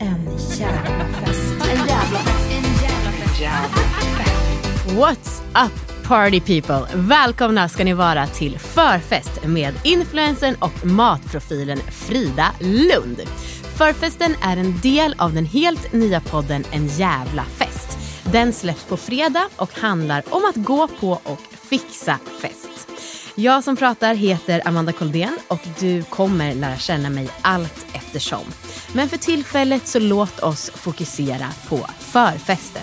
En jävla fest. En jävla fest. What's up party people? Välkomna ska ni vara till förfest med influensen och matprofilen Frida Lund. Förfesten är en del av den helt nya podden En jävla fest. Den släpps på fredag och handlar om att gå på och fixa fest. Jag som pratar heter Amanda Koldén och du kommer lära känna mig allt eftersom. Men för tillfället så låt oss fokusera på förfesten.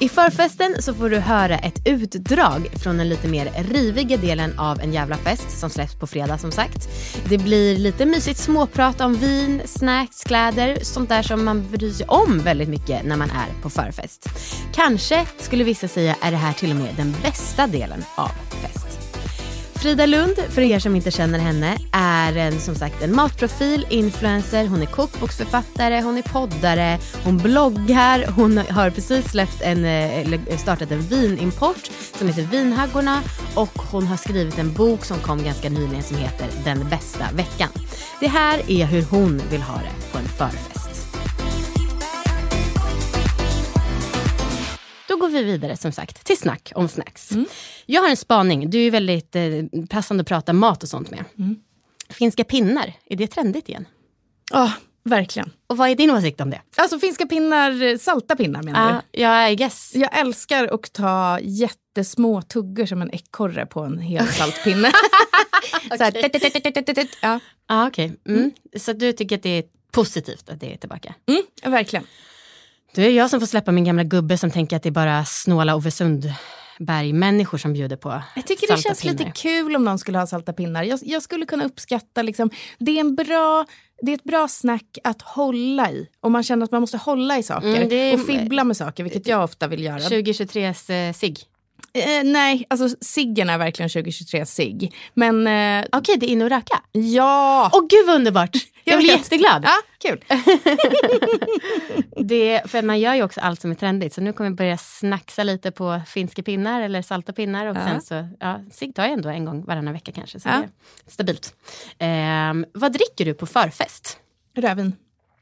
I förfesten så får du höra ett utdrag från den lite mer riviga delen av En jävla fest som släpps på fredag som sagt. Det blir lite mysigt småprat om vin, snacks, kläder, sånt där som man bryr sig om väldigt mycket när man är på förfest. Kanske skulle vissa säga är det här till och med den bästa delen av festen. Frida Lund, för er som inte känner henne, är en, som sagt en matprofil, influencer, hon är kokboksförfattare, hon är poddare, hon bloggar, hon har precis släppt en, eh, startat en vinimport som heter Vinhaggorna och hon har skrivit en bok som kom ganska nyligen som heter Den bästa veckan. Det här är hur hon vill ha det på en förfest. Vi vidare som sagt till snack om snacks. Jag har en spaning, du är väldigt eh, passande att prata mat och sånt med. Finska pinnar, är det trendigt igen? Ja, verkligen. Och vad är din åsikt om det? Alltså finska pinnar, salta pinnar menar Ja, ja, I guess. du? Jag älskar att ta jättesmå tuggor som en ekorre på en hel saltpinne. Tit, tit. ja. Okej. Mm. Så du tycker att det är positivt att det är tillbaka? Mm, verkligen. Det är jag som får släppa min gamla gubbe som tänker att det är bara snåla Sundberg-människor som bjuder på Jag tycker det känns lite pinnar. kul om någon skulle ha salta pinnar. Jag, jag skulle kunna uppskatta, liksom, det, är en bra, det är ett bra snack att hålla i. Om man känner att man måste hålla i saker Mm, det är- och fibbla med saker, vilket jag ofta vill göra. 2023s eh, sig. Eh, nej, alltså ciggen är verkligen 2023 sig. Men eh, Okej, det är inne och röka. ja. Åh gud vad underbart! Jag, Jag blir vet. jätteglad. ja, kul. Det, för man gör ju också allt som är trendigt. Så nu kommer jag börja snacksa lite på finska pinnar eller salta pinnar. Och Ja. sen så, ja, cigg tar jag ändå en gång varannan vecka kanske. Så Ja. det är stabilt. Ehm, vad dricker du på förfest? Rödvin.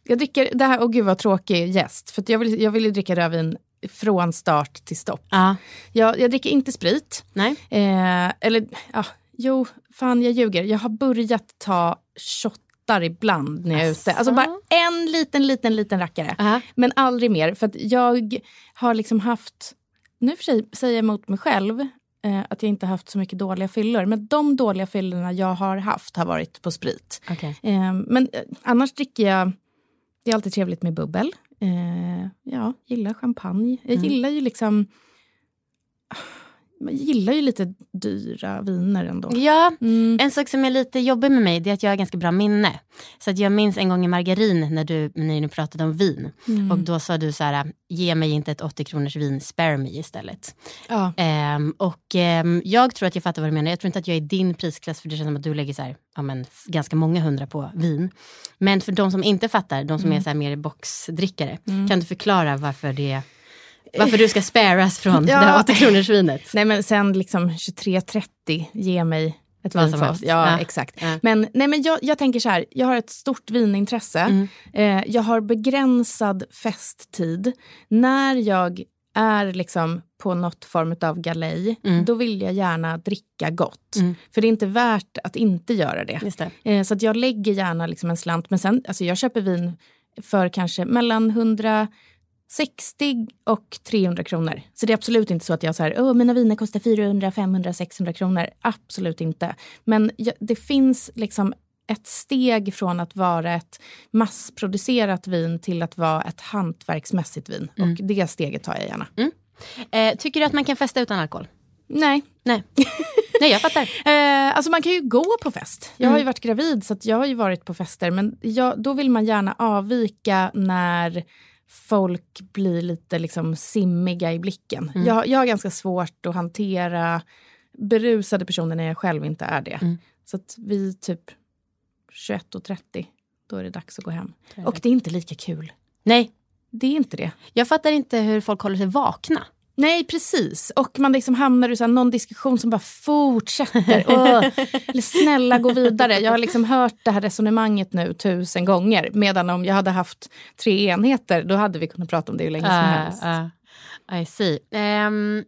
Jag dricker, det här, åh gud vad tråkig gäst. För att jag, vill, jag vill ju dricka rödvin från start till stopp. Ja, Jag, jag dricker inte sprit. nej. Eh, eller, ja, jo, fan jag ljuger. Jag har börjat ta shottar ibland när jag är ute. Alltså bara en liten, liten, liten rackare. Aha. Men aldrig mer. För att jag har liksom haft, nu för sig säger jag emot mig själv, eh, att jag inte haft så mycket dåliga fyllor. Men de dåliga fyllorna jag har haft har varit på sprit. Okej. Eh, men eh, annars dricker jag, det är alltid trevligt med bubbel. Eh, ja, gillar champagne. Jag Mm. gillar ju liksom, jag gillar ju lite dyra viner ändå. Ja, Mm. en sak som är lite jobbig med mig det är att jag har ganska bra minne. Så att jag minns en gång i Margarin när du, när ni pratade om vin. Mm. Och då sa du så här, ge mig inte ett 80 kronors vin, spare me istället. Ja. Ehm, och ehm, jag tror att jag fattar vad du menar. Jag tror inte att jag är i din prisklass för det känns som att du lägger så här, ja, men, ganska många hundra på vin. Men för de som inte fattar, de som är så mer boxdrickare, kan du förklara varför det varför du ska sparas från Ja. det här 80 kronors vinet? Nej men sen liksom 23.30, ge mig ett vin som helst. Ja, Ja. exakt. Ja. Men, nej, men jag, jag tänker så här, jag har ett stort vinintresse. Mm. Eh, jag har begränsad festtid. När jag är liksom på något form av galej, Mm. då vill jag gärna dricka gott. Mm. För det är inte värt att inte göra det. Det. Eh, så att jag lägger gärna liksom en slant. Men sen, alltså jag köper vin för kanske mellan 160 och 300 kronor. Så det är absolut inte så att jag säger mina viner kostar 400, 500, 600 kronor. Absolut inte. Men det finns liksom ett steg från att vara ett massproducerat vin till att vara ett hantverksmässigt vin. Mm. Och det steget tar jag gärna. Mm. Eh, tycker du att man kan festa utan alkohol? Nej. Nej, Nej jag fattar. eh, alltså man kan ju gå på fest. Jag mm. har ju varit gravid så jag har ju varit på fester. Men jag, då vill man gärna avvika när folk blir lite liksom simmiga i blicken. Mm. Jag, jag har ganska svårt att hantera berusade personer när jag själv inte är det. Mm. Så att vi typ 21.30, då är det dags att gå hem. Och det är inte lika kul. Nej. Det är inte det. Jag fattar inte hur folk håller sig vakna. Nej, precis. Och man liksom hamnar i så här, någon diskussion som bara fortsätter. Oh, snälla, gå vidare. Jag har liksom hört det här resonemanget nu tusen gånger. Medan om jag hade haft tre enheter, då hade vi kunnat prata om det hur länge uh, som helst. Uh, I see. Um,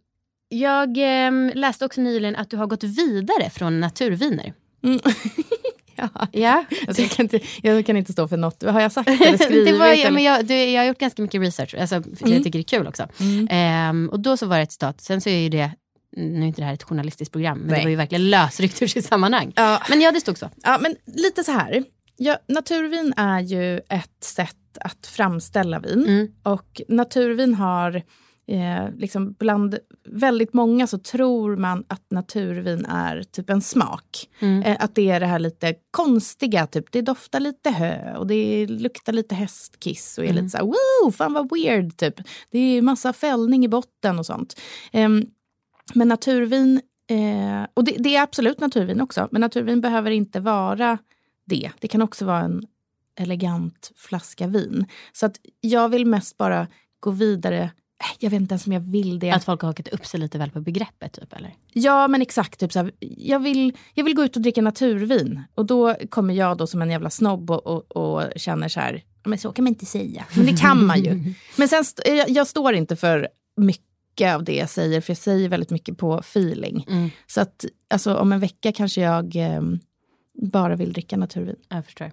jag um, läste också nyligen att du har gått vidare från naturviner. Mm. Ja. ja. Alltså jag, kan inte, jag kan inte stå för något. Har jag sagt eller skrivit? det var, ja, men jag, du, jag har gjort ganska mycket research, alltså, mm. jag tycker det är kul också. Mm. Um, och då så var det ett citat, sen så är ju det nu är inte det här ett journalistiskt program, men Nej. det var ju verkligen lösryckt ur sitt sammanhang. Ja. Men ja, det stod så. Ja, men lite så här. Ja, naturvin är ju ett sätt att framställa vin. Mm. Och naturvin har Eh, liksom bland väldigt många så tror man att naturvin är typ en smak. Mm. Eh, att det är det här lite konstiga, typ det doftar lite hö och det luktar lite hästkiss och är mm. lite så här, wow, fan vad weird typ. Det är massa fällning i botten och sånt. Eh, men naturvin, eh, och det, det är absolut naturvin också, men naturvin behöver inte vara det. Det kan också vara en elegant flaska vin. Så att jag vill mest bara gå vidare jag vet inte ens om jag vill det. Att folk har hakat upp sig lite väl på begreppet? Typ, eller? Ja, men exakt. Typ, så här, jag, vill, jag vill gå ut och dricka naturvin. Och då kommer jag då som en jävla snobb och, och, och känner så här, men så kan man inte säga. Men det kan man ju. Men sen, jag, jag står inte för mycket av det jag säger, för jag säger väldigt mycket på feeling. Mm. Så att alltså, om en vecka kanske jag eh, bara vill dricka naturvin. Jag förstår.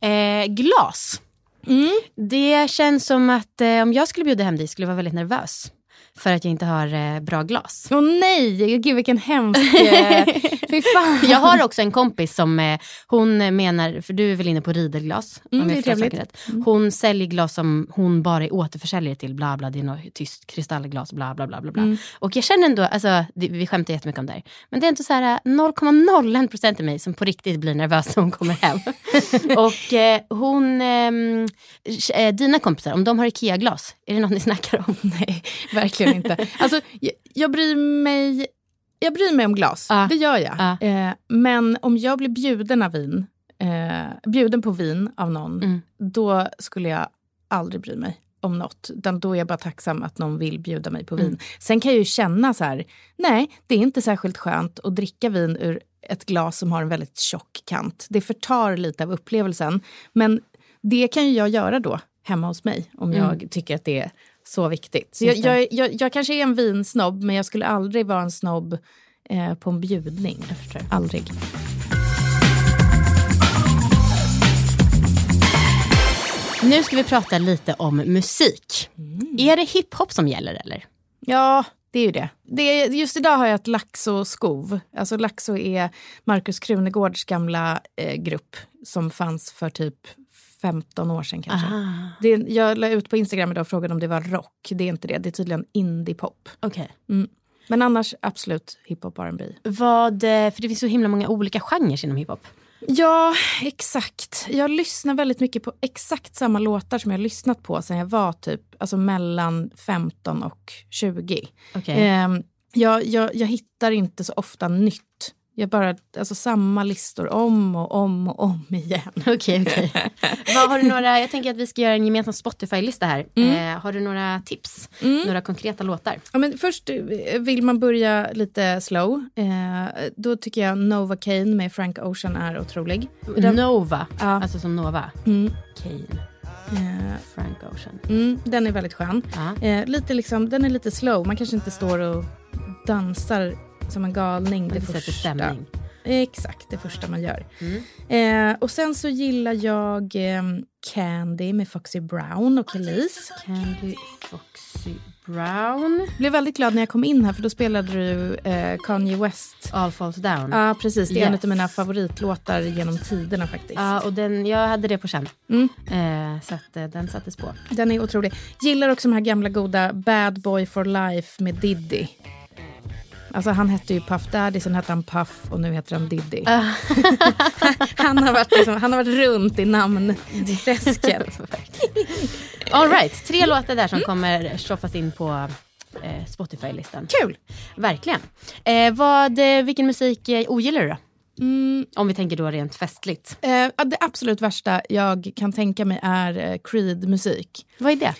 Eh, glas. Mm. Det känns som att eh, om jag skulle bjuda hem dig skulle jag vara väldigt nervös för att jag inte har eh, bra glas. Åh oh, nej, gud vilken hemsk... Eh, fy fan. Jag har också en kompis som eh, hon menar, för du är väl inne på ridelglas? Mm, det är trevligt. Mm. Hon säljer glas som hon bara är återförsäljare till, bla bla, det är något tyst kristallglas, bla bla bla. bla. Mm. Och jag känner ändå, alltså, det, vi skämtar jättemycket om det här, men det är inte så här 0,01% i mig som på riktigt blir nervös när hon kommer hem. och eh, hon, ehm, eh, dina kompisar, om de har IKEA-glas, är det något ni snackar om? Nej, verkligen inte. Alltså, jag, jag bryr mig jag bryr mig om glas, ah. det gör jag. Ah. Eh, men om jag blir bjuden av vin, eh, bjuden på vin av någon, mm. då skulle jag aldrig bry mig om något. Utan då är jag bara tacksam att någon vill bjuda mig på vin. Mm. Sen kan jag ju känna så här, nej, det är inte särskilt skönt att dricka vin ur ett glas som har en väldigt tjock kant. Det förtar lite av upplevelsen. Men det kan ju jag göra då hemma hos mig om mm. jag tycker att det är så viktigt. Så jag, jag, jag, jag, kanske är en vinsnobb, men jag skulle aldrig vara en snobb eh, på en bjudning. Aldrig. Nu ska vi prata lite om musik. Mm. Är det hiphop som gäller eller? Ja, det är ju det. det är, just idag har jag ett Laxo-skov. Alltså Laxo är Markus Krunegårds gamla eh, grupp som fanns för typ 15 år sedan kanske. Det, jag la ut på Instagram idag och frågade om det var rock. Det är inte det. Det är tydligen indie-pop. Okay. Mm. Men annars absolut hiphop R&B. Vad, eh, för det finns så himla många olika genrer inom hiphop. Ja, exakt. Jag lyssnar väldigt mycket på exakt samma låtar som jag lyssnat på sen jag var typ alltså mellan 15 och 20. Okay. Eh, jag, jag, jag hittar inte så ofta nytt jag bara, alltså samma listor om och om och om igen. Okej, okay, okay. har du några, jag tänker att vi ska göra en gemensam Spotify-lista här. Mm. Eh, har du några tips? Mm. Några konkreta låtar? Ja, men först eh, vill man börja lite slow. Eh, då tycker jag Nova Kane med Frank Ocean är otrolig. Nova, ja. alltså som Nova. Mm. Kane. Uh, Frank Ocean. Mm, den är väldigt skön. Uh. lite liksom, den är lite slow. Man kanske inte står och dansar som en galning det, det första. Stämning. Exakt, det första man gör. Eh, och sen så gillar jag eh, Candy med Foxy Brown och Kelis. Candy Foxy Brown. Blev väldigt glad när jag kom in här för då spelade du eh, Kanye West. All Falls Down. Ja, precis. Det är Yes. en av mina favoritlåtar genom tiderna faktiskt. Ja, och den, jag hade det på känn. Mm. Eh, så att, eh, den sattes på. Den är otrolig. Gillar också de här gamla goda Bad Boy for Life med Diddy. Alltså han hette ju Puff Daddy, sen hette han Puff och nu heter han Diddy. han, har varit liksom, han har varit runt i namnträsket. All right, tre låtar där som kommer tjoffas in på eh, Spotify-listan. Kul! Verkligen. Eh, vad, eh, vilken musik eh, ogillar du då? Mm, Om vi tänker då rent festligt. eh, det absolut värsta jag kan tänka mig är eh, Creed-musik. Vad är det?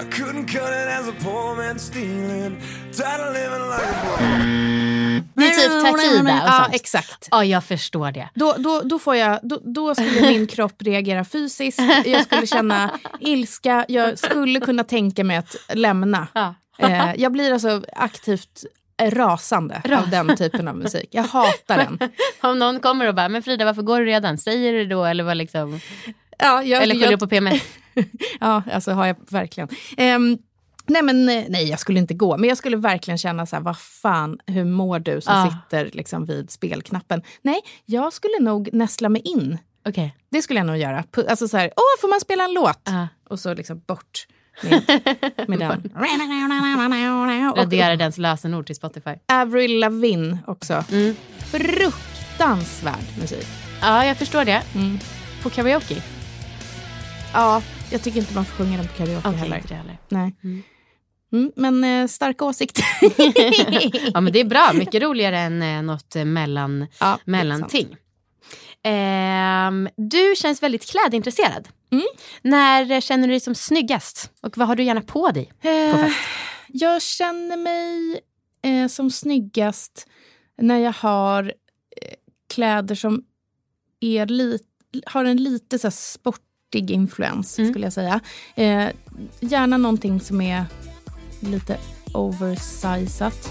I couldn't cut it as a poor man stealing. Tired of living like a boy. det är typ Takida och Ja, sånt. exakt. Ja, jag förstår det. Då, då, då, får jag, då, då skulle min kropp reagera fysiskt, jag skulle känna ilska, jag skulle kunna tänka mig att lämna. Ja. Eh, jag blir alltså aktivt rasande av den typen av musik. Jag hatar den. Om någon kommer och bara, men Frida varför går du redan? Säger du då eller vad liksom? Ja, jag, Eller skyller du jag, på PMS? ja, alltså har jag verkligen. Ehm, nej, men eh, nej, jag skulle inte gå. Men jag skulle verkligen känna så här, vad fan, hur mår du som Ja. sitter liksom vid spelknappen? Nej, jag skulle nog nästla mig in. Okej. Det skulle jag nog göra. Alltså så här, åh, får man spela en låt? Ja. Och så liksom bort med, med den. Radera dens lösenord till Spotify. Avril Lavigne också. Mm. Fruktansvärd musik. Ja, jag förstår det. Mm. På karaoke? Ja, jag tycker inte man får sjunga den på karaoke Okej, heller. inte heller. Nej. Mm, men eh, starka åsikter. Ja, men det är bra. Mycket roligare än eh, något eh, mellan, ja, mellanting. Ehm, du känns väldigt klädintresserad. Mm. När eh, känner du dig som snyggast? Och vad har du gärna på dig på Eh, fest? jag känner mig eh, som snyggast när jag har eh, kläder som är li- har en lite så här sportig influens, Mm. skulle jag säga. Eh, gärna någonting som är lite oversizat.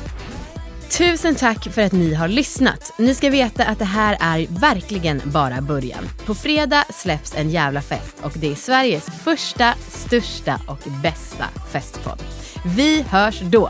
Tusen tack för att ni har lyssnat. Ni ska veta att det här är verkligen bara början. På fredag släpps en jävla fest och det är Sveriges första, största och bästa festpodd. Vi hörs då!